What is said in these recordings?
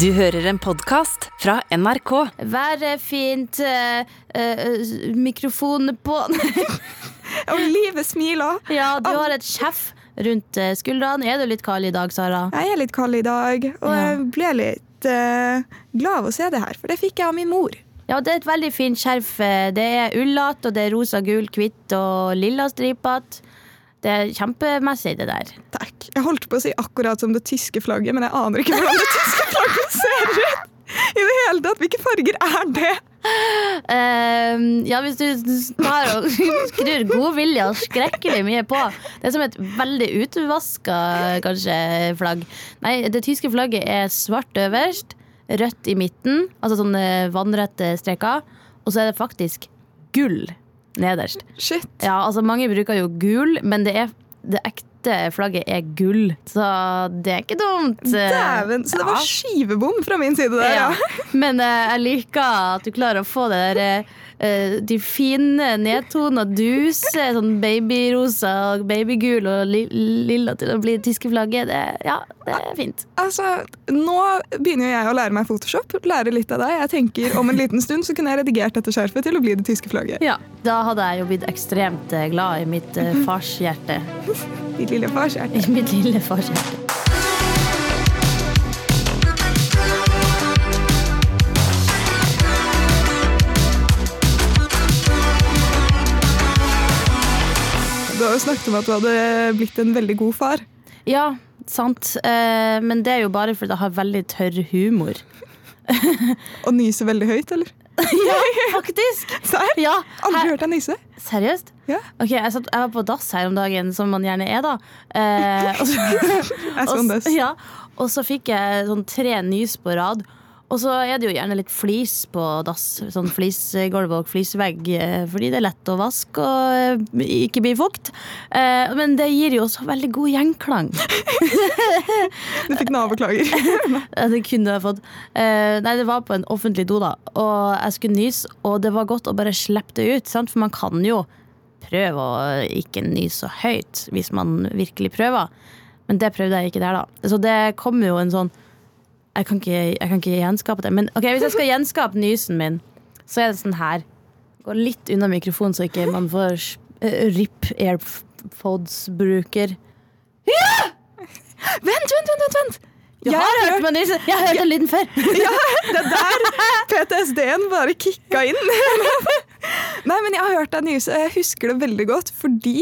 Du hører en podkast fra NRK. Været fint, eh, eh, mikrofonen på Og livet smiler. Ja, du har et sjef rundt eh, skuldrene. Er du litt kald i dag, Sara? Jeg er litt kald i dag, og Ja. jeg ble litt eh, glad av å se det her, for det fikk jeg av min mor. Ja, det er et veldig fint skjerf. Eh, Det er ullete, og det er rosa, gul, hvitt og lilla stripete. Det er kjempemessig, det der. Takk. Jeg holdt på å si akkurat som det tyske flagget, men jeg aner ikke hvordan det tyske flagget ser ut. I det hele tatt, Hvilke farger er det? Uh, ja, hvis du tar og skrur og skrekkelig mye på. Det er som et veldig utvaska kanskje flagg. Nei, det tyske flagget er svart øverst, rødt i midten, altså sånne vannrette streker, og så er det faktisk gull nederst. Shit. Ja, altså mange bruker jo gul, men det, er, det ekte flagget er gull, så det er ikke dumt. Dæven, så det var Ja. skivebom fra min side der, ja. Ja. Men uh, jeg liker at du klarer å få det der eh, de fine nedtona duse, sånn babyrosa og babygul og li lilla til å bli det tyske flagget. Det, ja, det er fint. Altså, Nå begynner jo jeg å lære meg Photoshop. Lære litt av deg. Jeg tenker Om en liten stund så kunne jeg redigert dette skjerfet til å bli det tyske flagget. Ja, Da hadde jeg jo blitt ekstremt eh, glad i mitt eh, farshjerte. Ditt lille farshjerte. I mitt lille farshjerte. Jo snakket om at du hadde blitt en veldig god far. Ja, sant. Eh, men det er jo bare fordi jeg har veldig tørr humor. Og nyser veldig høyt, eller? Ja, faktisk! Serr? Ja, Aldri her, hørt deg nyse. seriøst? Ja. Ok, jeg, satt, jeg var på dass her om dagen, som man gjerne er, da. Eh, og, så, og, one så- does. ja, og så fikk jeg sånn tre nys på rad. Og så er det jo gjerne litt flis på dass. Sånn flisgulv og flisvegg, eh, fordi det er lett å vaske og eh, ikke bli fukt. Eh, men det gir jo også veldig god gjenklang. Du fikk naboklager. Ja, Det kunne jeg fått. Nei, det var på en offentlig do, da. Og jeg skulle nyse, og det var godt å bare slippe det ut. Sant? For man kan jo prøve å ikke nyse så høyt hvis man virkelig prøver. Men det prøvde jeg ikke der, da. Så det kommer jo en sånn Jeg kan ikke, jeg kan ikke gjenskape det. Men ok, hvis jeg skal gjenskape nysen min, så er det sånn her. Gå litt unna mikrofonen, så ikke man får uh, RIP AirPods-bruker. Vent, vent, vent! vent, vent. Du Jeg har hørt hørt- nysen! Jeg har hørt den lyden før! Ja, det er der PTSD-en bare kicka inn. Nei, men jeg har hørt deg nyse. Jeg husker det veldig godt fordi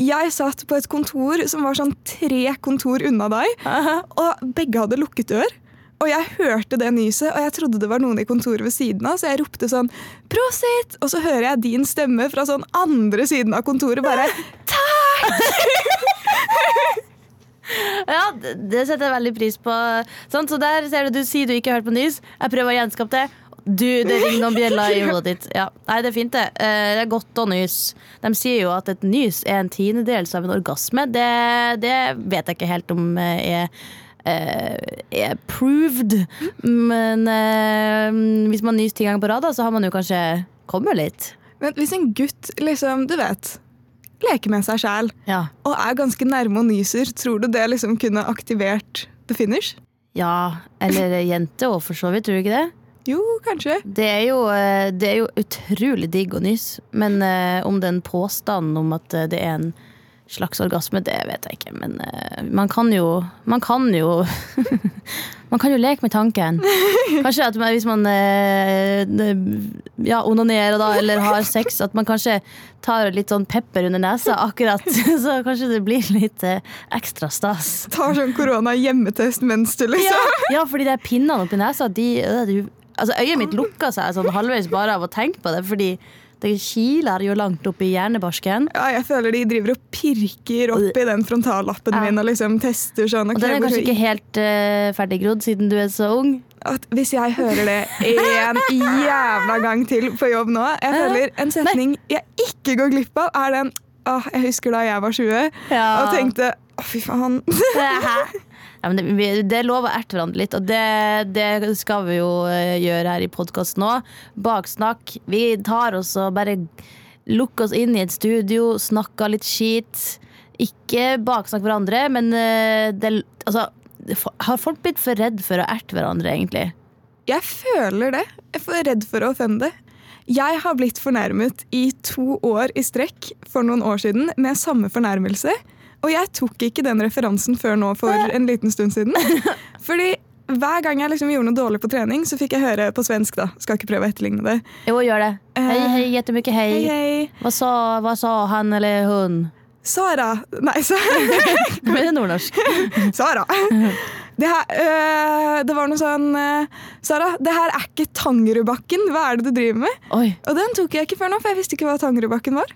jeg satt på et kontor som var sånn tre kontor unna deg, og begge hadde lukket dør. Og jeg hørte det nyset, og jeg trodde det var noen i kontoret ved siden av, så jeg ropte sånn 'prosit', og så hører jeg din stemme fra sånn andre siden av kontoret bare 'Takk!' Ja, det, setter jeg veldig pris på. Sånn, så der ser du, du sier du ikke har hørt på nys. Jeg prøver å gjenskape det. Du, det ringer noen bjeller i hodet ditt. Ja. Nei, det er fint, det. Eh, Det er godt å nys. De sier jo at et nys er en tiendedels av en orgasme. Det, det vet jeg ikke helt om eh, er er proved. Men eh, hvis man nyser ti ganger på rad, så har man jo kanskje kommet litt. Men hvis en gutt liksom, du vet, leker med seg sjæl Ja. og er ganske nærme og nyser, tror du det liksom kunne aktivert the finish? ja. Eller jente òg, for så vidt. Tror du ikke det? Jo, kanskje. Det er jo, eh, det er jo utrolig digg å nyse, men eh, om den påstanden om at eh, det er en slags orgasme, det vet jeg ikke. Men uh, man kan jo Man kan jo Man kan jo leke med tanken. Kanskje at man, hvis man uh, ja, onanerer da, eller har sex, at man kanskje tar litt sånn pepper under nesa akkurat. Så kanskje det blir litt uh, ekstra stas. Tar sånn korona-hjemmetest mens du liksom Ja, ja fordi de pinnene oppi nesa de, øh, de, altså Øyet mitt lukka seg sånn halvveis bare av å tenke på det, fordi det kiler jo langt opp i hjernebarsken. Ja, jeg føler de driver og pirker opp i den frontallappen Ja. min og liksom tester sånn. Og ok, den er kanskje ikke helt uh, ferdiggrodd siden du er så ung. at Hvis jeg hører det en jævla gang til på jobb nå Jeg føler en setning jeg ikke går glipp av, er den Åh, jeg husker da jeg var 20 Ja. og tenkte å, fy faen. Ja, det, det er lov å erte hverandre litt, og det, det skal vi jo eh, gjøre her i podkasten nå. Baksnakk. Vi tar oss og bare lukker oss inn i et studio, snakker litt skit. Ikke baksnakk hverandre, men eh, det, altså, Har folk blitt for redd for å erte hverandre, egentlig? Jeg føler det. Jeg er for redd for å offende. Jeg har blitt fornærmet i to år i strekk for noen år siden med samme fornærmelse. Og jeg tok ikke den referansen før nå for en liten stund siden. Fordi hver gang jeg liksom gjorde noe dårlig på trening, så fikk jeg høre på svensk. da. Skal ikke prøve å etterligne det. Jo, gjør det. Hei, Eh, hei, jättemycket hei. Hei, hei. Hva sa, hva sa han eller hun? Sara. Nei, Sara. Nå blir det nordnorsk. Sara. Det, her, øh, det var noe sånn øh, Sara, det her er ikke Tangerudbakken. Hva er det du driver med? Oi. Og den tok jeg ikke før nå, for jeg visste ikke hva Tangerudbakken var.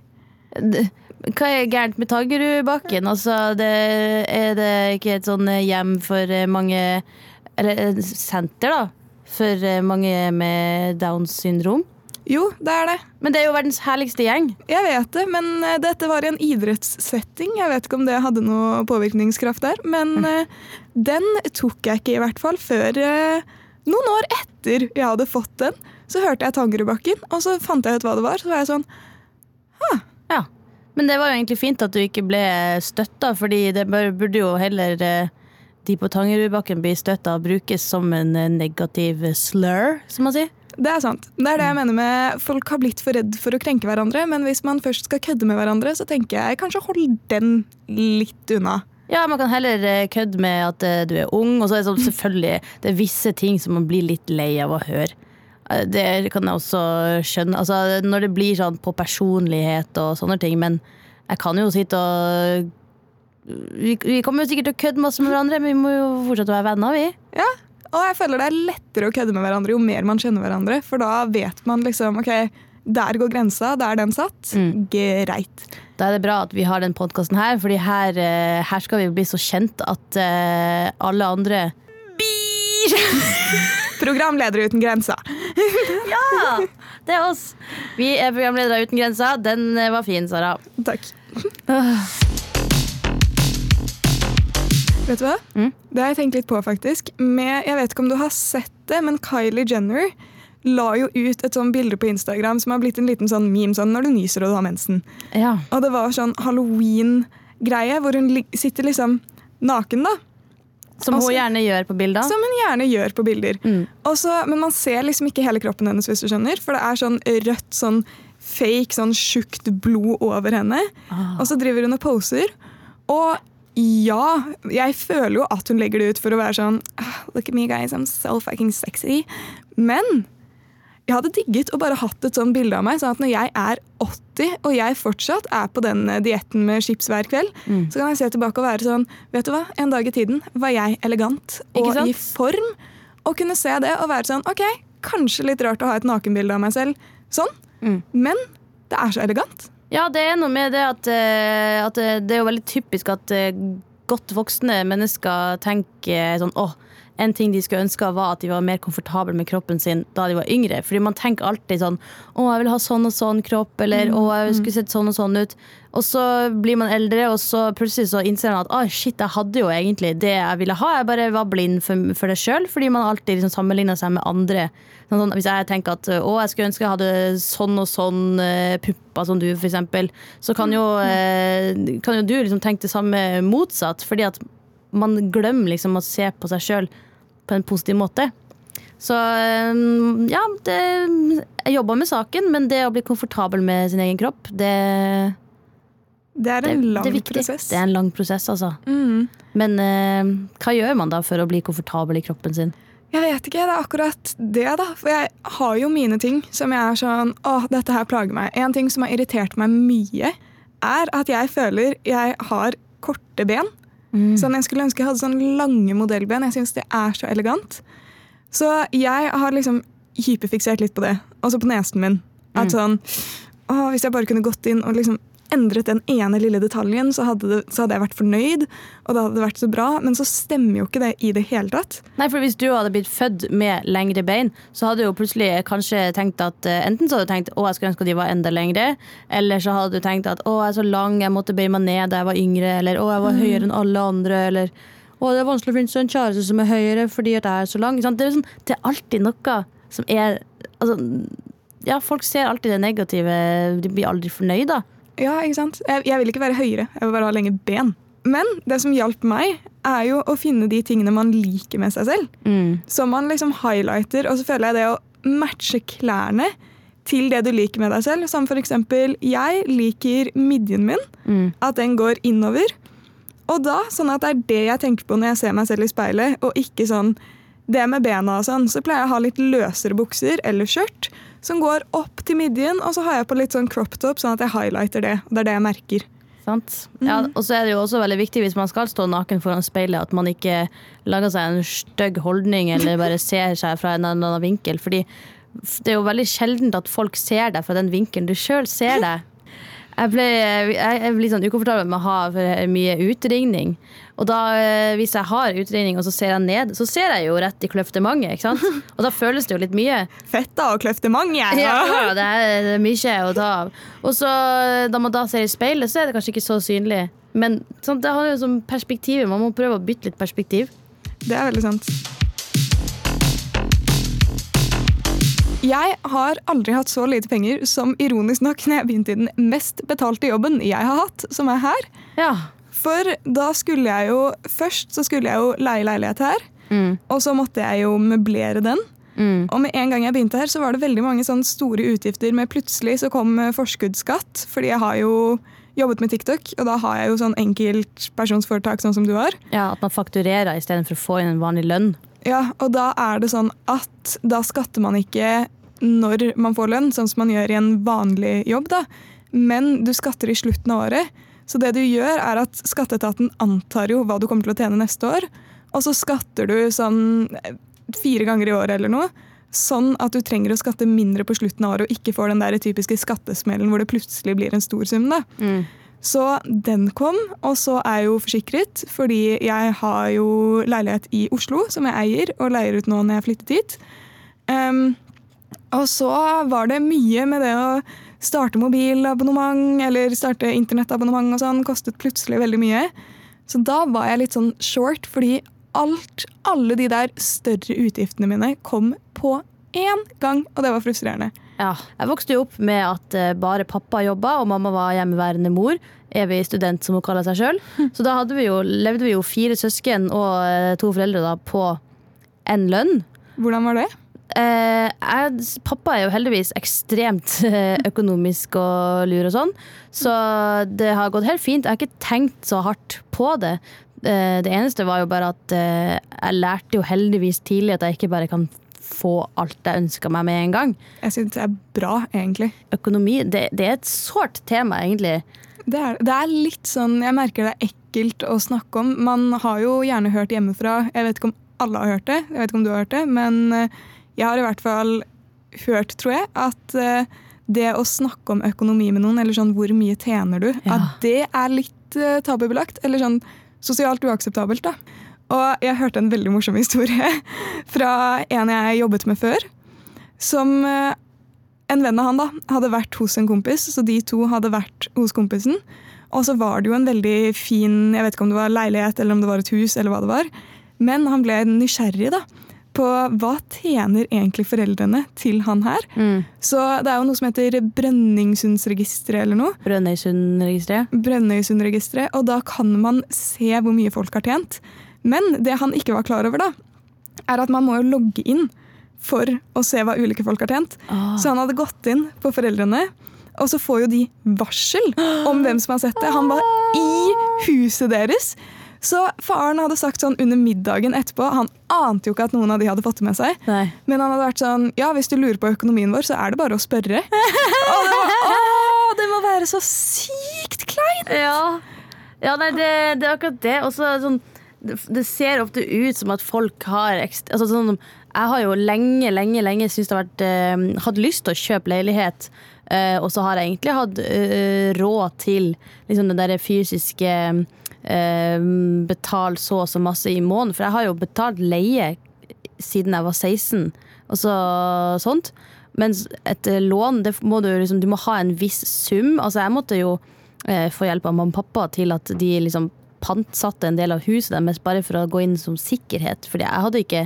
Hva er gærent med Tangerudbakken? Altså, det, er det ikke et sånn hjem for eh, mange Eller et senter, da? For eh, mange med Downs syndrom? Jo, det er det. Men det er jo verdens herligste gjeng. Jeg vet det, men dette var i en idrettssetting. Jeg vet ikke om det hadde noe påvirkningskraft der, men mm. den tok jeg ikke i hvert fall før noen år etter jeg hadde fått den. Så hørte jeg Tangerudbakken, og så fant jeg ut hva det var. Så var jeg sånn Ja. Men det var jo egentlig fint at du ikke ble støtta, fordi det burde jo heller eh, de på Tangerudbakken bli støtta og brukes som en eh, negativ slur, som man sier. Det er sant. Det er det jeg mener med folk har blitt for redd for å krenke hverandre, men hvis man først skal kødde med hverandre, så tenker jeg kanskje hold den litt unna. Ja, man kan heller eh, kødde med at du er ung, og så er det sånn, selvfølgelig det er visse ting som man blir litt lei av å høre. Eh, Det kan jeg også skjønne. Altså, når det blir sånn på personlighet og sånne ting, men jeg kan jo sitte og vi, vi kommer jo sikkert til å kødde masse med hverandre, men vi må jo fortsette å være venner, vi. Ja, og jeg føler det er lettere å kødde med hverandre jo mer man kjenner hverandre, for da vet man liksom ok, der går grensa, der er den satt. Greit. Da er det bra at vi har den podkasten her, Fordi her, eh, her skal vi bli så kjent at uh, alle andre Programledere uten grenser. Ja! Det er oss. Vi er programledere uten grenser. Den eh, var fin, Sara. Takk. Vet du hva? Mm. Det har jeg tenkt litt på, faktisk. Med, jeg vet ikke om du har sett det, men Kylie Jenner la jo ut et sånn bilde på Instagram som har blitt en liten sånn meme sånn når du nyser og du har mensen. Ja. Og det var sånn halloween-greie hvor hun sitter liksom naken, da. Som Altså- hun gjerne gjør på bilder. Som hun gjerne gjør på bilder. Mm. Også, men man ser liksom ikke hele kroppen hennes, hvis du skjønner. For det er sånn rødt, sånn fake, sånn tjukt blod over henne. Ah. Og så driver hun og poser. Og ja, jeg føler jo at hun legger det ut for å være sånn "Ah, Look at me, guys, I'm so fucking sexy. Men jeg hadde digget å bare hatt et sånn bilde av meg, sånn at når jeg er 80 og jeg fortsatt er på den eh, dietten med chips hver kveld, Mm. så kan jeg se tilbake og være sånn Vet du hva, en dag i tiden var jeg elegant og i form. Og kunne se det og være sånn Ok, kanskje litt rart å ha et nakenbilde av meg selv sånn, Mm. men det er så elegant. Ja, det er noe med det at, eh, at eh, det er jo veldig typisk at godt voksne mennesker tenker sånn åh, en ting de skulle ønske var at de var mer komfortable med kroppen sin da de var yngre. Fordi man tenker alltid sånn å, jeg vil ha sånn og sånn kropp, eller å, jeg skulle sett sånn og sånn ut. Og så blir man eldre, og så plutselig så innser man at å, shit, jeg hadde jo egentlig det jeg ville ha. Jeg bare var blind for, for det sjøl, fordi man alltid liksom sammenligner seg med andre. Sånn, sånn, hvis jeg tenker at å, jeg skulle ønske jeg hadde sånn og sånn uh, pupper som du, eksempel, så kan jo, uh, kan jo du liksom tenke det samme motsatt. Fordi at man glemmer liksom å se på seg sjøl på en positiv måte. Så eh, ja, det, jeg jobba med saken, men det å bli komfortabel med sin egen kropp, det, Det er det, en lang det er prosess. Det er en lang prosess, altså. Mm. Men eh, hva gjør man da for å bli komfortabel i kroppen sin? Jeg vet ikke, det er akkurat det, da. For jeg har jo mine ting som jeg er sånn Å, dette her plager meg. En ting som har irritert meg mye, er at jeg føler jeg har korte ben. Sånn, Jeg skulle ønske jeg hadde sånne lange modellben. Jeg syns det er så elegant. Så jeg har liksom hyperfiksert litt på det. Også på nesen min. At sånn å, Hvis jeg bare kunne gått inn og liksom endret den ene lille detaljen, så hadde, det, så hadde jeg vært fornøyd. Og da hadde det vært så bra. Men så stemmer jo ikke det i det hele tatt. Nei, for Hvis du hadde blitt født med lengre bein, så hadde du jo plutselig kanskje tenkt at eh, Enten så hadde du tenkt å, jeg skulle ønske at de var enda lengre, eller så hadde du tenkt at å, jeg er så lang, jeg måtte bøye meg ned da jeg var yngre, eller å, jeg var høyere enn alle andre, eller å, det er vanskelig å finne seg en kjæreste som er høyere fordi at jeg er så lang. Det er, sånn, det er alltid noe som er altså, Ja, folk ser alltid det negative, de blir aldri fornøyd, da. Ja, ikke sant? Jeg, jeg vil ikke være høyere, jeg vil bare ha lenge ben. Men det som hjalp meg, er jo å finne de tingene man liker med seg selv. Mm. Som man liksom highlighter, og så føler jeg det å matche klærne til det du liker med deg selv. Som for eksempel, jeg liker midjen min, Mm. at den går innover. Og da, sånn at det er det jeg tenker på når jeg ser meg selv i speilet, og ikke sånn det med bena og sånn, så pleier jeg å ha litt løsere bukser eller skjørt som går opp til midjen, og så har jeg på litt sånn crop top, sånn at jeg highlighter det. og Det er det jeg merker. Sant? Ja, og så er det jo også veldig viktig hvis man skal stå naken foran speilet, at man ikke lager seg en stygg holdning eller bare ser seg fra en eller annen vinkel. Fordi det er jo veldig sjeldent at folk ser deg fra den vinkelen du sjøl ser deg. Jeg, ble, jeg litt sånn ukomfortabel med å ha mye utringning. Og da, eh, hvis jeg har utringning og så ser jeg ned, så ser jeg jo rett i kløftemanget. ikke sant? Og da føles det jo litt mye. Fett da, og kløftemanget! Ja, ja, det er er mye å ta av. Og så da man da ser i speilet, så er det kanskje ikke så synlig. Men sånn, det har jo sånn perspektiv. Man må prøve å bytte litt perspektiv. Det er veldig sant. Jeg har aldri hatt så lite penger som ironisk nok når jeg begynte i den mest betalte jobben jeg har hatt, som er her. Ja. For da skulle jeg jo Først så skulle jeg jo leie leilighet her. Mm. Og så måtte jeg jo møblere den. Mm. Og med en gang jeg begynte her, så var det veldig mange sånne store utgifter. med plutselig så kom eh, forskuddsskatt, fordi jeg har jo jobbet med TikTok. Og da har jeg jo sånn enkeltpersonsforetak sånn som du har. ja, At man fakturerer istedenfor å få inn en vanlig lønn. Ja, og da er det sånn at da skatter man ikke når man får lønn, sånn som man gjør i en vanlig jobb, da. Men du skatter i slutten av året. Så det du gjør, er at skatteetaten antar jo hva du kommer til å tjene neste år, og så skatter du sånn eh, fire ganger i året eller noe. Sånn at du trenger å skatte mindre på slutten av året og ikke får den der typiske skattesmellen hvor det plutselig blir en stor sum. da. Så den kom, og så er jeg jo forsikret, fordi jeg har jo leilighet i Oslo som jeg eier, og leier ut nå når jeg flyttet hit. Um, og så var det mye med det å starte mobilabonnement eller starte internettabonnement og sånn, kostet plutselig veldig mye. Så da var jeg litt sånn short, fordi alt, alle de der større utgiftene mine kom på én gang, og det var frustrerende. Ja. Jeg vokste jo opp med at eh, bare pappa jobba, og mamma var hjemmeværende mor. Evig student, som hun kaller seg sjøl. Så da vi jo, levde vi jo fire søsken og eh, to foreldre da på én lønn. Hvordan var det? Eh, jeg, pappa er jo heldigvis ekstremt eh, økonomisk og lur og sånn, så det har gått helt fint. Jeg har ikke tenkt så hardt på det. Eh, det eneste var jo bare at eh, jeg lærte jo heldigvis tidlig at jeg ikke bare kan få alt jeg ønsker meg med en gang. Jeg syns det er bra, egentlig. Økonomi, det, det er et sårt tema, egentlig. Det er, det er litt sånn Jeg merker det er ekkelt å snakke om. Man har jo gjerne hørt hjemmefra. Jeg vet ikke om alle har hørt det, jeg vet ikke om du har hørt det, men eh, jeg har i hvert fall hørt, tror jeg, at eh, det å snakke om økonomi med noen, eller sånn hvor mye tjener du, Ja. at det er litt eh, tabubelagt. Eller sånn sosialt uakseptabelt, da. Og jeg hørte en veldig morsom historie fra en jeg jobbet med før. Som eh, en venn av han da, hadde vært hos en kompis, så de to hadde vært hos kompisen. Og så var det jo en veldig fin jeg vet ikke om det var leilighet eller om det var et hus, eller hva det var. Men han ble nysgjerrig da, på hva tjener egentlig foreldrene til han her. Så det er jo noe som heter Brønningsundsregisteret eller noe. Brønnøysundregisteret. Brønnøysundregisteret, og da kan man se hvor mye folk har tjent. Men det han ikke var klar over, da, er at man må jo logge inn for å se hva ulike folk har tjent. Så han hadde gått inn på foreldrene, og så får jo de varsel om hvem som har sett det. Han var i huset deres. Så faren hadde sagt sånn under middagen etterpå Han ante jo ikke at noen av de hadde fått det med seg. Nei. Men han hadde vært sånn Ja, hvis du lurer på økonomien vår, så er det bare å spørre. Og det, var, åh, det må være så sykt kleint! Ja, ja nei, det, det er akkurat det. Og så sånn, det, ser ofte ut som at folk har altså, sånn, Jeg har jo lenge, lenge, lenge syntes det har vært eh, Hatt lyst til å kjøpe leilighet. eh, og så har jeg egentlig hatt eh, råd til liksom, det der fysiske eh, Betal så og så masse i måneden. For jeg har jo betalt leie siden jeg var 16, og så sånt. Mens et eh, lån, det må du, liksom, du må ha en viss sum. Altså jeg måtte jo eh, få hjelp av mamma og pappa til at de liksom pantsatte en del av huset deres bare for å gå inn som sikkerhet. Fordi jeg hadde ikke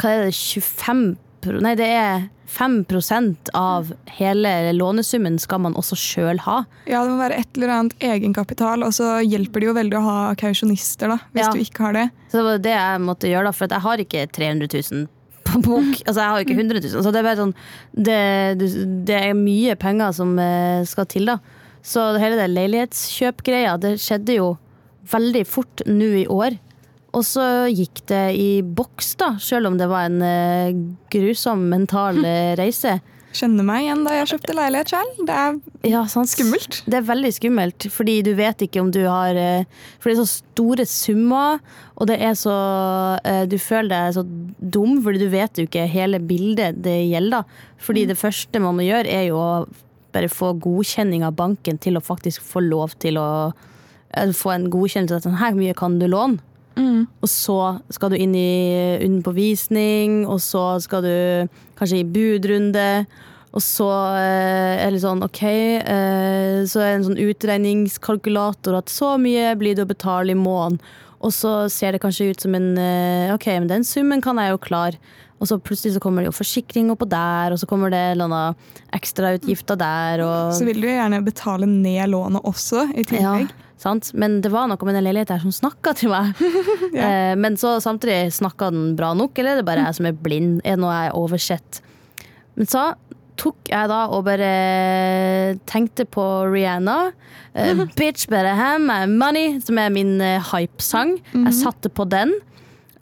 hva er det, 25 Nei, det er 5% av hele lånesummen skal man også sjøl ha. Ja, det må være et eller annet egenkapital, og så hjelper det jo veldig å ha kausjonister, da, hvis Ja. du ikke har det. Så det var det jeg måtte gjøre, da, for at jeg har ikke 300 000 på bok. Altså, jeg har jo ikke 100 000. Så det er bare sånn Det, det- det er mye penger som eh, skal til, da. Så hele det leilighetskjøpgreia, det skjedde jo veldig fort nå i år. Og så gikk det i boks, da, selv om det var en eh, grusom mental eh, reise. Kjenner meg igjen da jeg kjøpte leilighet selv. Det er Ja. Skummelt. Det er veldig skummelt, fordi du vet ikke om du har eh, For det er så store summer, og det er så Du føler deg så dum, fordi du vet jo ikke hele bildet det gjelder. Fordi Fordi det første man må gjøre, er jo å bare få godkjenning av banken til å faktisk få lov til å få en godkjennelse at sånn, her mye kan du låne. Og så skal du inn i inn på visning, og så skal du kanskje i budrunde. Og så eh, er det sånn, OK, eh, så er det en sånn utregningskalkulator at så mye blir det å betale i måneden. Og så ser det kanskje ut som en eh, OK, men den summen kan jeg jo klare. Og så plutselig så kommer det jo forsikring oppå der, og så kommer det ekstrautgifter der. Og, Så vil du jo gjerne betale ned lånet også, i tillegg. ja, sant? Men det var noe med den leiligheten her som snakka til meg. eh, men så samtidig snakka den bra nok, eller er det bare jeg som er blind? Er det noe jeg har oversett? Men så tok jeg da og bare tenkte på Rihanna. eh, Bitch better have my money, som er min eh, hype-sang. Jeg satte på den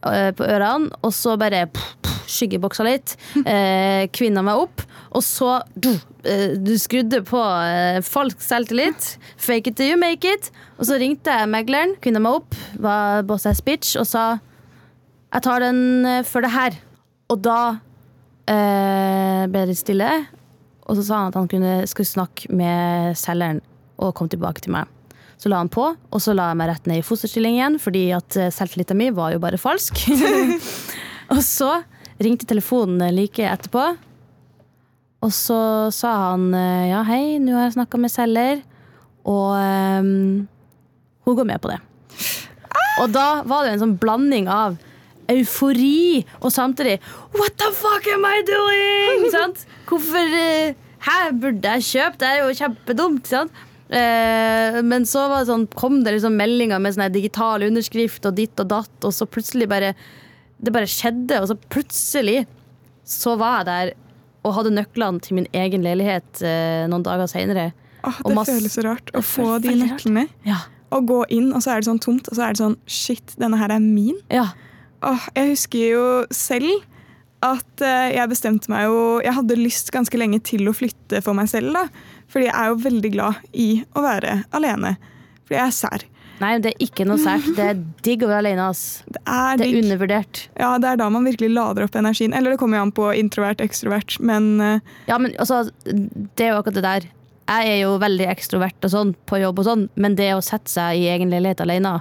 eh, på ørene, og så bare pff, pff, skyggeboksa litt. Eh, kvinna meg opp, og så du, eh, du skrudde på eh, falsk selvtillit. Fake it till you make it. Og så ringte jeg megleren, kvinna meg opp, var boss ass bitch, og sa jeg tar den eh, for det her. Og da eh, ble det stille, og så sa han at han kunne, skulle snakke med selgeren og komme tilbake til meg. Så la han på, og så la jeg meg rett ned i fosterstilling igjen, fordi at eh, selvtilliten min var jo bare falsk. og så ringte telefonen like etterpå, og så sa han eh, ja, hei, nå har jeg snakka med selger, og um, hun går med på det. Og da var det en sånn blanding av eufori og samtidig What the fuck am I doing? Sant? Hvorfor eh, Hæ, burde jeg kjøpe? Det er jo kjempedumt. Sant? Eh, men så sånn, kom det liksom meldinger med sånn digital underskrift og ditt og datt, og så plutselig bare Det bare skjedde, og så plutselig så var jeg der og hadde nøklene til min egen leilighet eh, noen dager seinere. Ah, det føles så rart å få de nøklene. Ja. Og gå inn, og så er det sånn tomt, og så er det sånn Shit, denne her er min. ja. Åh, jeg husker jo selv at eh, jeg bestemte meg jo Jeg hadde lyst ganske lenge til å flytte for meg selv, da. Fordi jeg er jo veldig glad i å være alene. Fordi jeg er sær. Nei, det er ikke noe sært. Det er digg å være alene. ass. Det er Det er undervurdert. Ja, det er da man virkelig lader opp energien. Eller det kommer jo an på introvert, ekstrovert, men uh... Ja, men altså, det er jo akkurat det der. Jeg er jo veldig ekstrovert og sånn på jobb og sånn, men det å sette seg i egen leilighet alene,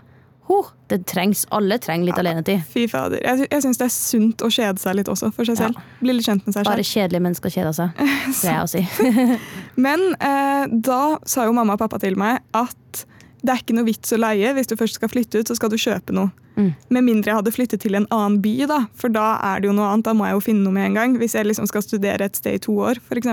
Oh, det trengs. Alle trenger litt alenetid. fy fader. Jeg, jeg syns det er sunt å kjede seg litt også, for seg Ja. selv. Bli litt kjent med seg selv. Bare kjedelige mennesker kjeder seg. Det er å si. Men eh, da sa jo mamma og pappa til meg at det er ikke noe vits å leie. Hvis du først skal flytte ut, så skal du kjøpe noe. Mm. Med mindre jeg hadde flyttet til en annen by, da. For da er det jo noe annet. Da må jeg jo finne noe med en gang. Hvis jeg liksom skal studere et sted i to år, f.eks.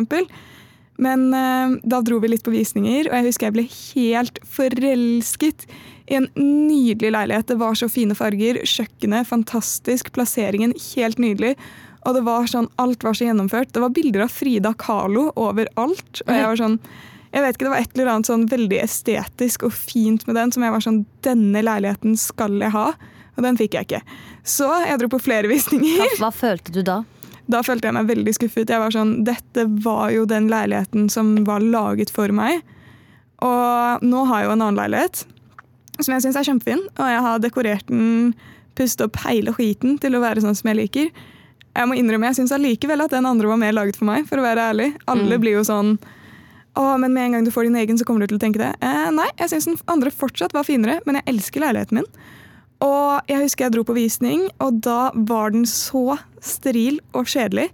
Men uh, da dro vi litt på visninger, og jeg husker jeg ble helt forelsket i en nydelig leilighet. Det var så fine farger. Kjøkkenet fantastisk. Plasseringen helt nydelig. Og det var sånn, alt var så gjennomført. Det var bilder av Frida Kahlo overalt. Og jeg var sånn jeg vet ikke, Det var et eller annet sånn veldig estetisk og fint med den som jeg var sånn Denne leiligheten skal jeg ha. Og den fikk jeg ikke. Så jeg dro på flere visninger. Hva, hva følte du da? Da følte jeg meg veldig skuffet. Jeg var sånn, Dette var jo den leiligheten som var laget for meg. Og nå har jeg jo en annen leilighet som jeg syns er kjempefin. Og jeg har dekorert den, pustet opp hele skiten til å være sånn som jeg liker. Jeg må innrømme, jeg syns allikevel at den andre var mer laget for meg, for å være ærlig. Alle Mm. blir jo sånn å, men med en gang du får din egen, så kommer du til å tenke det. Eh, nei, jeg syns den andre fortsatt var finere, men jeg elsker leiligheten min. Og jeg husker jeg dro på visning, og da var den så steril og kjedelig.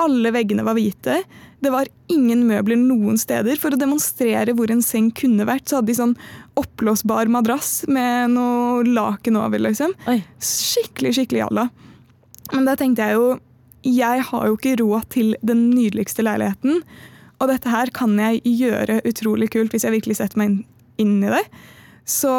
Alle veggene var hvite. Det var ingen møbler noen steder. For å demonstrere hvor en seng kunne vært, så hadde de sånn oppblåsbar madrass med noe laken over, liksom. Oi. Skikkelig, skikkelig jalla. Men da tenkte jeg jo jeg har jo ikke råd til den nydeligste leiligheten. Og dette her kan jeg gjøre utrolig kult hvis jeg virkelig setter meg inn, i det. Så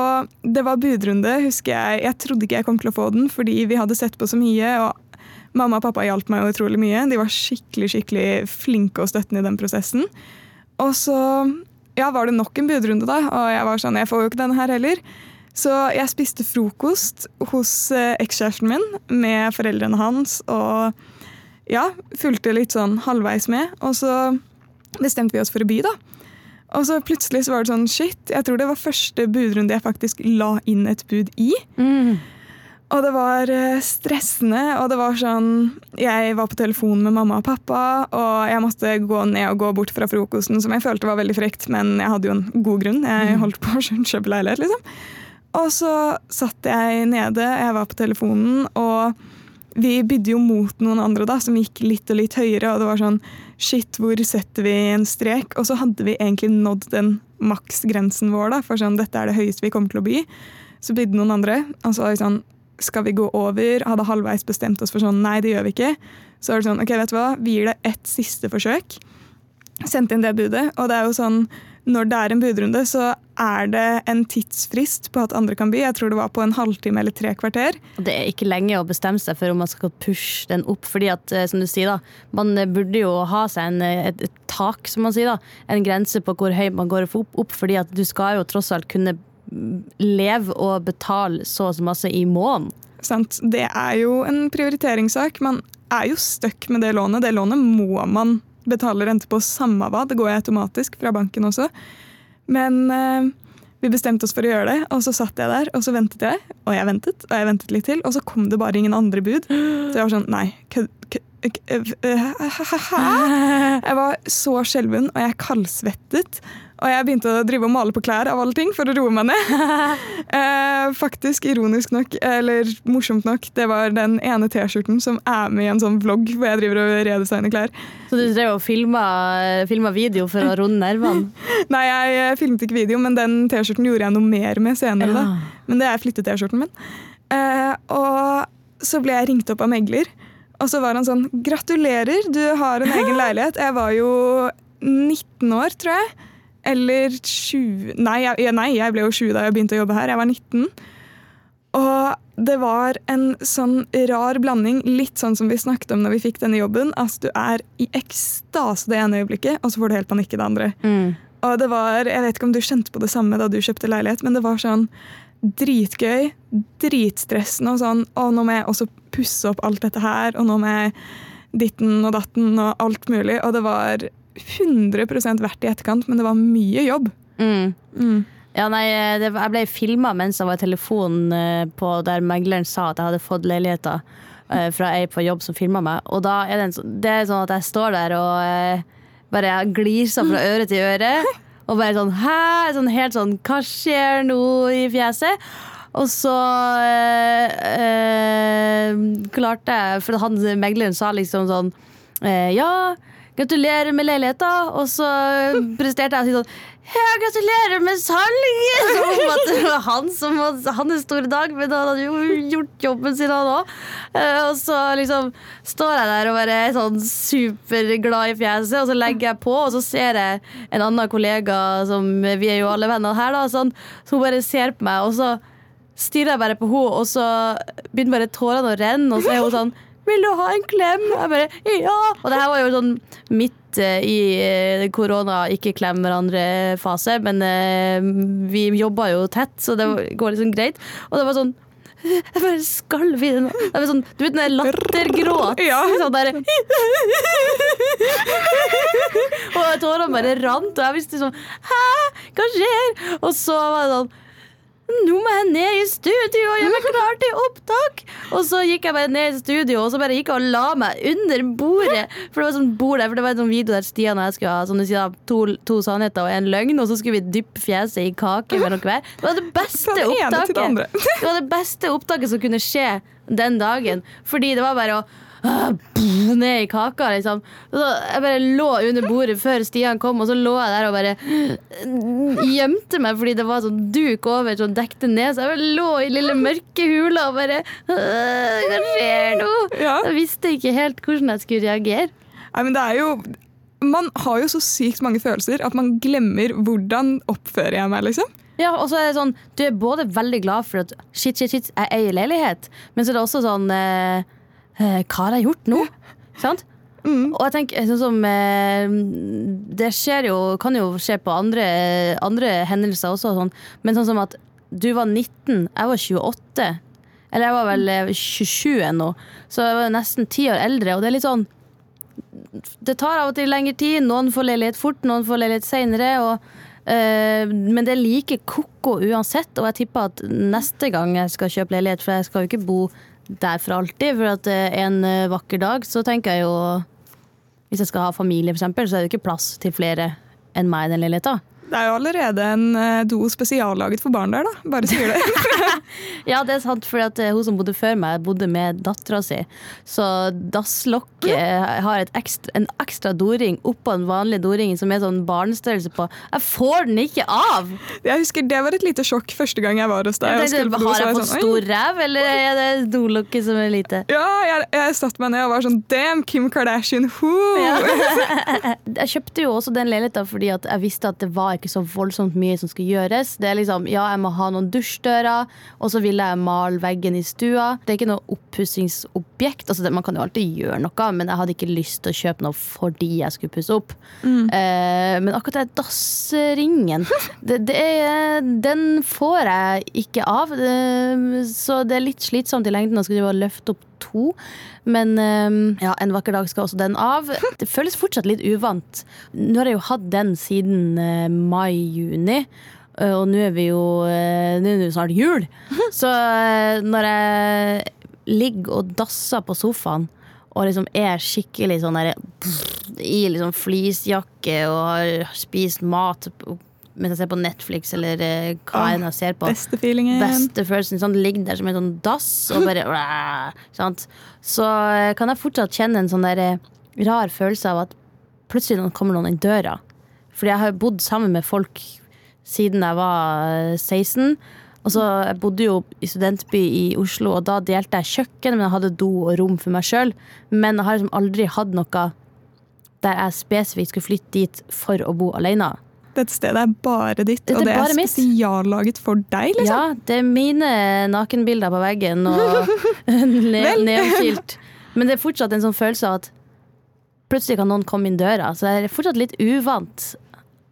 det var budrunde, husker jeg. Jeg trodde ikke jeg kom til å få den, fordi vi hadde sett på så mye. og Mamma og pappa hjalp meg utrolig mye. De var skikkelig skikkelig flinke og støttende i den prosessen. Og så ja, var det nok en budrunde, da. Og jeg var sånn, jeg får jo ikke denne her heller. Så jeg spiste frokost hos eh, ekskjæresten min med foreldrene hans. Og ja, fulgte litt sånn halvveis med. Og så bestemte vi oss for å by, da. Og så plutselig så var det sånn shit, jeg tror det var første budrunde jeg faktisk la inn et bud i. Mm. Og det var eh, stressende, og det var sånn Jeg var på telefon med mamma og pappa, og jeg måtte gå ned og gå bort fra frokosten, som jeg følte var veldig frekt, men jeg hadde jo en god grunn. Jeg holdt på å kjøpe leilighet, liksom. Og så satt jeg nede, jeg var på telefonen, og vi bydde jo mot noen andre da, som gikk litt og litt høyere, og det var sånn Shit, hvor setter vi en strek? Og så hadde vi egentlig nådd den maksgrensen vår, da, for sånn, dette er det høyeste vi kommer til å by. Så bydde noen andre, og så sånn Skal vi gå over? Hadde halvveis bestemt oss for sånn Nei, det gjør vi ikke. Så var det sånn OK, vet du hva, vi gir det ett siste forsøk. Sendte inn det budet, og det er jo sånn når det er en budrunde, så er det en tidsfrist på at andre kan by. Jeg tror det var på en halvtime eller tre kvarter. Det er ikke lenge å bestemme seg for om man skal pushe den opp. fordi at, eh, som du sier da, Man burde jo ha seg en, eh, et, et tak, som man sier da, en grense på hvor høy man går opp, opp. fordi at du skal jo tross alt kunne leve og betale så og så masse i måneden. Sant? Det er jo en prioriteringssak. Man er jo stuck med det lånet. Det lånet må man betale rente på samme hva. Det går jeg automatisk fra banken også. Men eh, vi bestemte oss for å gjøre det, og så satt jeg der og så ventet jeg. Og jeg ventet og jeg ventet litt til, og så kom det bare ingen andre bud. Så jeg var sånn Nei? Jeg var så skjelven, og jeg kaldsvettet. Og jeg begynte å drive og male på klær av alle ting for å roe meg ned. Eh, faktisk, ironisk nok, eller morsomt nok, det var den ene T-skjorten som er med i en sånn vlogg hvor jeg driver og redesigner klær. Så du drev og filma, video for å runde nervene? Nei, jeg eh, filmet ikke video, men den T-skjorten gjorde jeg noe mer med senere. da. Men det er flytte-T-skjorten min. Eh, og så ble jeg ringt opp av megler, og så var han sånn Gratulerer, du har en egen leilighet. Jeg var jo 19 år, tror jeg. Eller 20 Nei, jeg, nei, jeg ble jo 20 da jeg begynte å jobbe her. Jeg var 19. Og det var en sånn rar blanding, litt sånn som vi snakket om når vi fikk denne jobben. Altså, du er i ekstase det ene øyeblikket, og så får du helt panikk i det andre. Mm. Og det var, Jeg vet ikke om du kjente på det samme da du kjøpte leilighet, men det var sånn dritgøy, dritstressende og sånn Å, nå må jeg også pusse opp alt dette her, og nå må jeg ditten og datten og alt mulig. Og det var 100% verdt i etterkant, men det var mye jobb. Mm. Mm. Ja, nei, det, jeg ble filma mens jeg var i telefonen eh, på der megleren sa at jeg hadde fått leiligheter eh, fra ei på jobb som filma meg. Og da er det, en, det er sånn at jeg står der og eh, bare gliser fra øre til øre. Og bare sånn hæ? Sånn helt sånn hva skjer nå i fjeset? Og så eh, eh, klarte jeg For han megleren sa liksom sånn eh, Ja, gratulerer med leiligheta. Og så presterte jeg å si sånn ja, gratulerer med salget! Som om at det var han som var hans store dag, men han hadde jo gjort jobben sin, han òg. Og så liksom står jeg der og bare er sånn superglad i fjeset, og så legger jeg på, og så ser jeg en annen kollega som Vi er jo alle venner her, da, sånn, så hun bare ser på meg, og så stirrer jeg bare på henne, og så begynner bare tårene å renne, og så er hun sånn vil du ha en klem? Jeg bare, ja! Og det her var jo sånn midt eh, i eh, korona, ikke klem hverandre-fase, men eh, vi jobba jo tett, så det går liksom greit. Og det var sånn jeg bare skalv i den. Det var sånn, du vet den der lattergråt? Ja. Sånn der, og tårene bare rant, og jeg visste sånn Hæ, hva skjer? Og så var det sånn nå må jeg ned i studio og gjøre meg klar til opptak. Og så gikk jeg bare ned i studio og så bare gikk jeg og la meg under bordet. For det var sånn bord der, for det var en sånn video der Stian og jeg skulle ha som du sier, to, to sannheter og en løgn. Og så skulle vi dyppe fjeset i kake mellom hver. Det var det beste opptaket. Det var det beste opptaket som kunne skje den dagen. Fordi det var bare å ned i kaka, liksom. Så jeg bare lå under bordet før Stian kom, og så lå jeg der og bare mm, gjemte meg fordi det var sånn duk over som dekte ned. Så jeg bare lå i lille mørke hula og bare «Åh, Hva skjer nå? Ja. Jeg visste ikke helt hvordan jeg skulle reagere. Nei, men det er jo Man har jo så sykt mange følelser at man glemmer hvordan oppfører jeg meg, liksom. Ja, og så er det sånn Du er både veldig glad for at shit, shit, shit, jeg eier leilighet, men så er det også sånn eh, Hva har jeg gjort nå? Sant? Og jeg tenker sånn som eh, Det skjer jo, kan jo skje på andre, andre hendelser også, sånn. men sånn som at du var 19, jeg var 28. Eller jeg var vel eh, 27 ennå, så jeg var nesten ti år eldre. Og det er litt sånn Det tar av og til lengre tid. Noen får leilighet fort, noen får leilighet seinere. Uh, men det er like ko-ko uansett, og jeg tipper at neste gang jeg skal kjøpe leilighet, for jeg skal jo ikke bo der for alltid, for uh, en uh, vakker dag så tenker jeg jo Hvis jeg skal ha familie, eksempel, så er det ikke plass til flere enn meg i den leiligheta. Det er jo allerede en eh, do spesiallaget for barn der, da. Bare sier det. Ja, det er sant, for hun som bodde før meg, bodde med dattera si. Så dasslokket har et ekstra, en ekstra doring oppå den vanlige doringen som er sånn barnestørrelse på. Jeg får den ikke av! Jeg husker Det var et lite sjokk første gang jeg var hos deg. Jeg tenkte, har jeg fått sånn, stor ræv, eller er det dolokket som er lite? Ja, jeg, jeg satte meg ned og var sånn Damn, Kim Kardashian, who? Jeg kjøpte jo også den leiligheta fordi at jeg visste at det var ikke så voldsomt mye som skal gjøres. Det er liksom, ja, jeg må ha noen dusjdører, og så vil jeg male veggen i stua. Det er ikke noe oppussingsobjekt. Altså, man kan jo alltid gjøre noe, men jeg hadde ikke lyst til å kjøpe noe fordi jeg skulle pusse opp. Eh, men akkurat den dassringen, det, det er, den får jeg ikke av. Det, så det er litt slitsomt i lengden å skulle løfte opp to. Men eh, ja, en vakker dag skal også den av. Det føles fortsatt litt uvant. Nå har jeg jo hatt den siden eh, mai-juni. eh, Og nå er vi jo eh, Nå er det jo snart jul. Så når jeg ligger og dasser på sofaen og liksom er skikkelig sånn der i liksom fleecejakke og har spist mat mens jeg ser på Netflix eller eh, hva Åh, enn jeg ser på Beste feelingen. beste følelsen. Sånn, ligger der som en sånn dass og bare sant? Så eh, kan jeg fortsatt kjenne en sånn der eh, rar følelse av at plutselig noen- kommer noen inn døra. Fordi jeg har bodd sammen med folk siden jeg var eh, 16. Og så Jeg bodde jo i studentby i Oslo, og da delte jeg kjøkken, men jeg hadde do og rom for meg sjøl. Men jeg har liksom aldri hatt noe der jeg spesifikt skulle flytte dit for å bo alene. Dette stedet er bare ditt, Dette og det er spesiallaget for deg, liksom. Ja, det er mine nakenbilder på veggen og neonskilt. Men det er fortsatt en sånn følelse av at plutselig kan noen komme inn døra. Så det er fortsatt litt uvant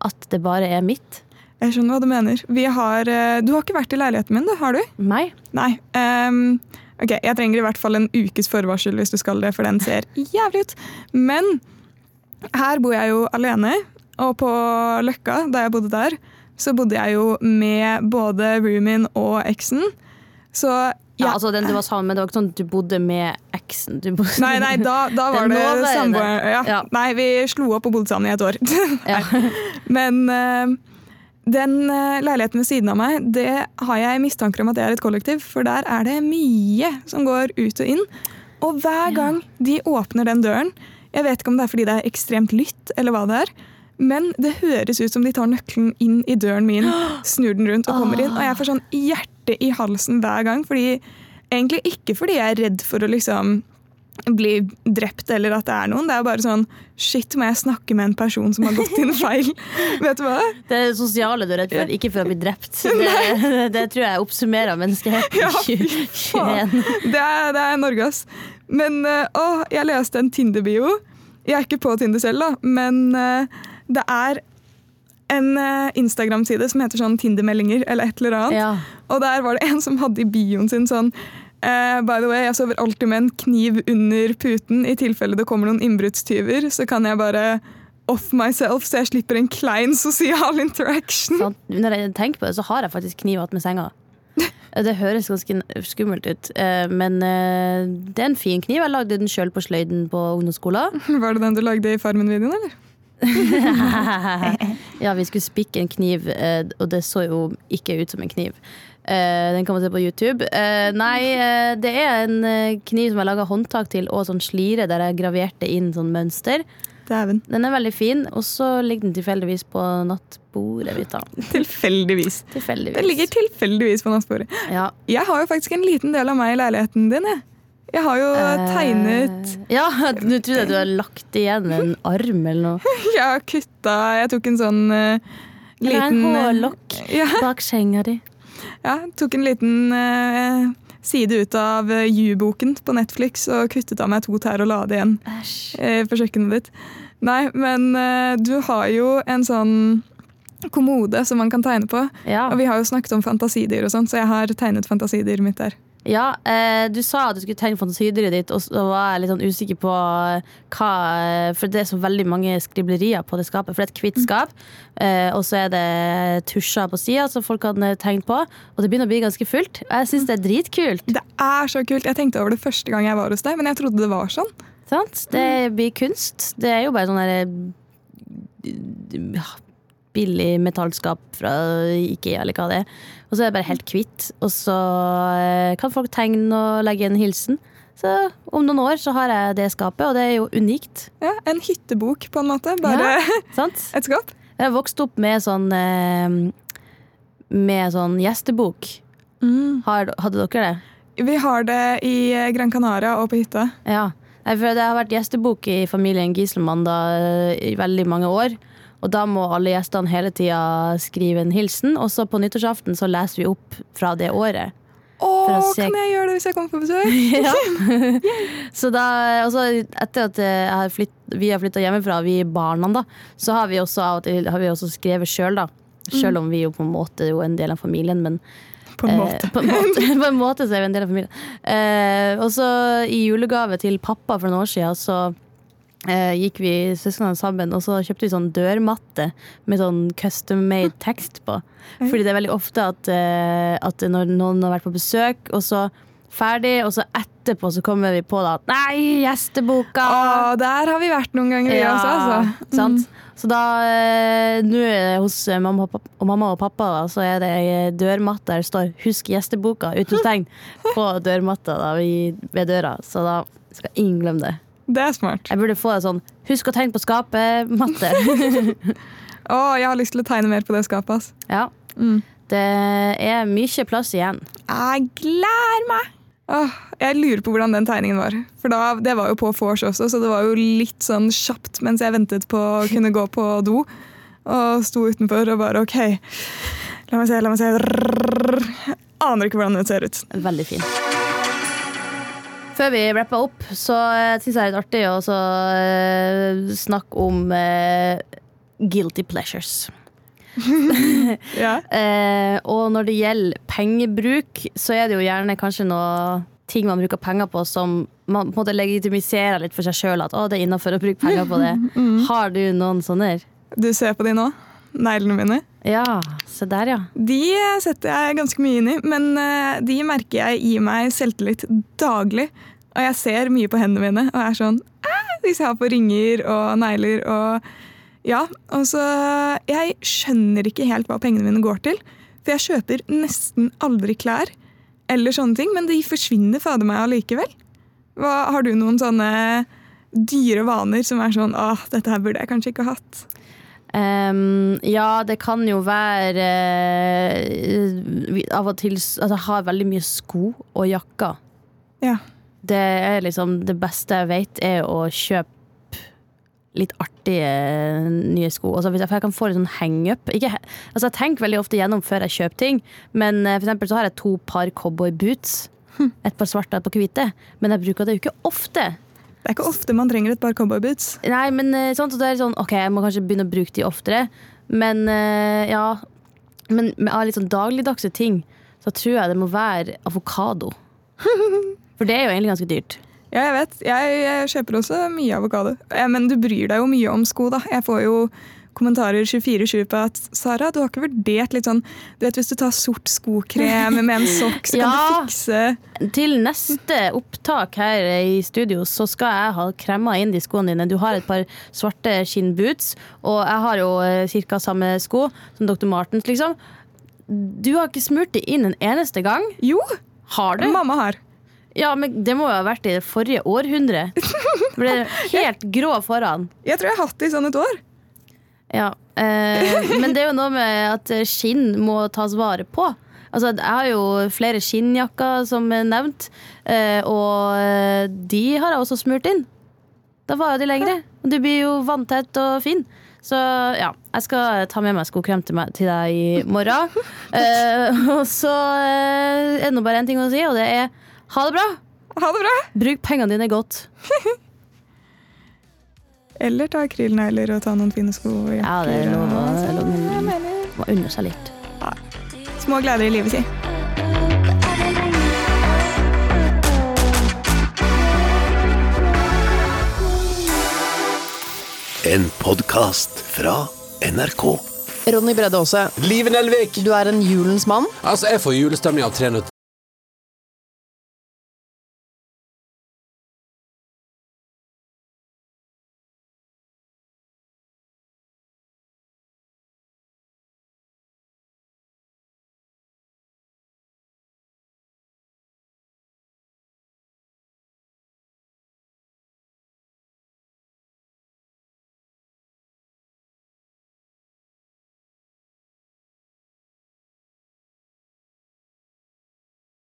at det bare er mitt. Jeg skjønner hva du mener. Vi har, eh, du har ikke vært i leiligheten min, du, har du? Nei. Nei. Um, ok, Jeg trenger i hvert fall en ukes forvarsel hvis du skal det, for den ser jævlig ut. Men her bor jeg jo alene, og på Løkka, da jeg bodde der, så bodde jeg jo med både roomien og eksen. Så Ja, ja. altså den du var sammen med, det var ikke sånn at du bodde med eksen. Du bodde... Nei, nei, da, da var det samboer. Ja. Ja. Nei, vi slo opp og bodde sammen i et år. Ja. Men uh, den eh, leiligheten ved siden av meg, det har jeg mistanker om at det er et kollektiv, for der er det mye som går ut og inn. Og hver gang de åpner den døren, jeg vet ikke om det er fordi det er ekstremt lytt, eller hva det er, men det høres ut som de tar nøkkelen inn i døren min, snur den rundt og kommer inn, og jeg får sånn hjerte i halsen hver gang, fordi egentlig ikke fordi jeg er redd for å liksom bli drept eller at det er noen. Det er bare sånn Shit, må jeg snakke med en person som har gått inn feil? Vet du hva? Det er det sosiale du er redd for, ikke for å bli drept. Det, det tror jeg oppsummerer menneskeheten Ja, i 2021. Det er, det er Norge, ass. Men eh, å, jeg leste en Tinder-bio. Jeg er ikke på Tinder selv, da, men eh, det er en eh, Instagram-side som heter sånn Tinder-meldinger eller et eller annet. Ja. Og der var det en som hadde i bioen sin sånn Uh, By the way, jeg sover alltid med en kniv under puten. I tilfelle det kommer noen innbruddstyver, så kan jeg bare off myself, så jeg slipper en klein sosial interaction. Sant? Når jeg tenker på det, så har jeg faktisk kniv attmed senga. Det høres ganske skummelt ut, eh, men det er en fin kniv. Jeg lagde den sjøl på sløyden på ungdomsskolen. Var det den du lagde i Farmen-videoen, eller? ja, vi skulle spikke en kniv, eh, og det så jo ikke ut som en kniv. Eh, den kan man se på YouTube. Eh, nei, det er en kniv som jeg laga håndtak til, og sånn slire der jeg graverte inn sånn mønster. Dæven. Den er veldig fin, og så ligger den tilfeldigvis på nattbordet mitt. Tilfeldigvis. Tilfeldigvis. Den ligger tilfeldigvis på nattbordet. ja. Jeg har jo faktisk en liten del av meg i leiligheten din. Jeg, jeg har jo tegnet Eh, Ja, du trodde du hadde lagt igjen en arm eller noe. Jeg har kutta Jeg tok en sånn eh, Eller en liten eh, hårlokk ja, bak senga di. ja, tok en liten uh, side ut av You-boken på Netflix og kuttet av meg to tær og la det igjen uh, på kjøkkenet ditt. Nei, men du har jo en sånn kommode som man kan tegne på. Ja. Og vi har jo snakket om fantasidyr og sånt, så jeg har tegnet fantasidyret mitt der. Ja, eh, du sa at du skulle tegne fantasidyret ditt, og så var jeg litt sånn usikker på hva For det er så veldig mange skriblerier på det skapet. For det er et hvitt skap, eh, og så er det tusjer på sida som folk kan eh, tegne på. Og det begynner å bli ganske fullt. Jeg syns det er dritkult. Det er så kult. Jeg tenkte over det første gang jeg var hos deg, men jeg trodde det var sånn. Sant? Det blir kunst. Det er jo bare sånn derre billig metallskap fra Ikea, eller hva det er. Og så er det bare helt hvitt. Og så eh, kan folk tegne og legge en hilsen. Så om noen år så har jeg det skapet, og det er jo unikt. Ja, En hyttebok, på en måte. Bare Sant? et skap. Jeg har vokst opp med sånn eh, Med sånn gjestebok. Har, hadde dere det? Vi har det i Gran Canaria og på hytta. Ja. For Det har vært gjestebok i familien Giselmann da, i veldig mange år. Og da må alle gjestene hele tida skrive en hilsen. Og så på nyttårsaften så leser vi opp fra det året. Åh, å se- kan jeg gjøre det hvis jeg kommer på besøk? Ja. så da, og så etter at har flytt, vi har flytta hjemmefra, vi barna, da, så har vi også har vi også skrevet sjøl, da. Sjøl om vi jo på en måte er en del av familien, men På en Eh, måte. på, en måte på en måte så er vi en del av familien. Eh, og så i julegave til pappa for noen år siden, så eh, gikk vi søsknene sammen, og så kjøpte vi sånn dørmatte med sånn custom made tekst på. Fordi det er veldig ofte at, eh, at når noen har vært på besøk, og så ferdig, og så etterpå så kommer vi på da at nei, gjesteboka! Å, der har vi vært noen ganger, vi også. Altså. sant? Så da, eh, nå er det hos eh, mamma og, pappa, og mamma og pappa, da, så er det ei dørmatte der det står 'Husk gjesteboka' utropstegn på dørmatta da, ved døra. Så da skal ingen glemme det. Det er smart. Jeg burde få det sånn 'Husk å tegne på skapet'-matte. Å, jeg har lyst til å tegne mer på det skapet. Ass. ja. Mm. Det er mye plass igjen. Jeg gleder meg! Åh, jeg lurer på hvordan den tegningen var. For da, Det var jo på vors også, så det var jo litt sånn kjapt mens jeg ventet på å kunne gå på do. Og sto utenfor og bare OK, la meg se, la meg se. Aner ikke hvordan det ser ut. Veldig fin. Før vi rapper opp, så syns jeg det er litt artig å så, eh, snakke om uh, guilty pleasures. Ja. uh, og når det gjelder pengebruk, så er det jo gjerne kanskje noe ting man bruker penger på som man på en måte legitimiserer litt for seg sjøl. At å, det er innafor å bruke penger på det. Har du noen sånne? Du ser på de nå? Neglene mine? Ja, se der, ja. De setter jeg ganske mye inn i, men eh, de merker jeg gir meg selvtillit daglig. Og jeg ser mye på hendene mine og er sånn Hvis jeg har på ringer og negler og Ja. Og så Jeg skjønner ikke helt hva pengene mine går til. For jeg kjøper nesten aldri klær eller sånne ting, men de forsvinner fader meg allikevel. Hva, har du noen sånne dyre vaner som er sånn Åh, dette her burde jeg kanskje ikke hatt. Ehm, ja, det kan jo være uh, Av og til Altså, jeg har veldig mye sko og jakker. Ja. Det er liksom Det beste jeg vet, er å kjøpe litt artige nye sko. Altså, hvis jeg, for jeg kan få litt sånn hang-up. Altså, jeg tenker veldig ofte gjennom før jeg kjøper ting, men uh, for eksempel så har jeg to par cowboyboots. Et par svarte og et par hvite, men jeg bruker det jo ikke ofte. Det er ikke ofte man trenger et par cowboyboots. Nei, men eh, sånn, så det er sånn, ok, jeg må kanskje begynne å bruke de oftere. Men eh, ja Men av litt sånn dagligdagse ting, så tror jeg det må være avokado. For det er jo egentlig ganske dyrt. Ja, jeg vet. Jeg, jeg kjøper også mye avokado. Eh, Men du bryr deg jo mye om sko, da. Jeg får jo kommentarer 24-7 på at Sara, du har ikke vurdert litt sånn Du vet, Hvis du tar sort skokrem med en sokk, så kan Ja. du fikse Til neste opptak her i studio så skal jeg ha kremma inn de skoene dine. Du har et par svarte skinnboots, og jeg har jo ca. cirka samme sko som Dr. Martens, liksom. du har ikke smurt det inn en eneste gang? Jo, Har du? mamma har. Ja, men det må jo ha vært i det forrige århundre. Ble helt grå foran. Jeg tror jeg har hatt det i sånn et år. Ja, eh, men det er jo noe med at skinn må tas vare på. Altså, jeg har jo flere skinnjakker, som er nevnt, eh, og eh, de har jeg også smurt inn. Da var jo de lengre, de blir jo vanntett og fin. Så ja, jeg skal ta med meg skokrem til, meg, til deg i morgen. Eh, og så eh, er det nå bare én ting å si, og det er ha det bra! Ha det bra! Bruk pengene dine godt. Eller ta akrylnegler og ta noen fine sko. og Ja, det er noe lov å, og sånn. lov Jeg å, mener, å unne seg litt. Små gleder i livet, si. En podkast fra NRK. Ronny Bredde Aase, Live Nelvik. du er en julens mann. Altså, jeg får julestemning av Tre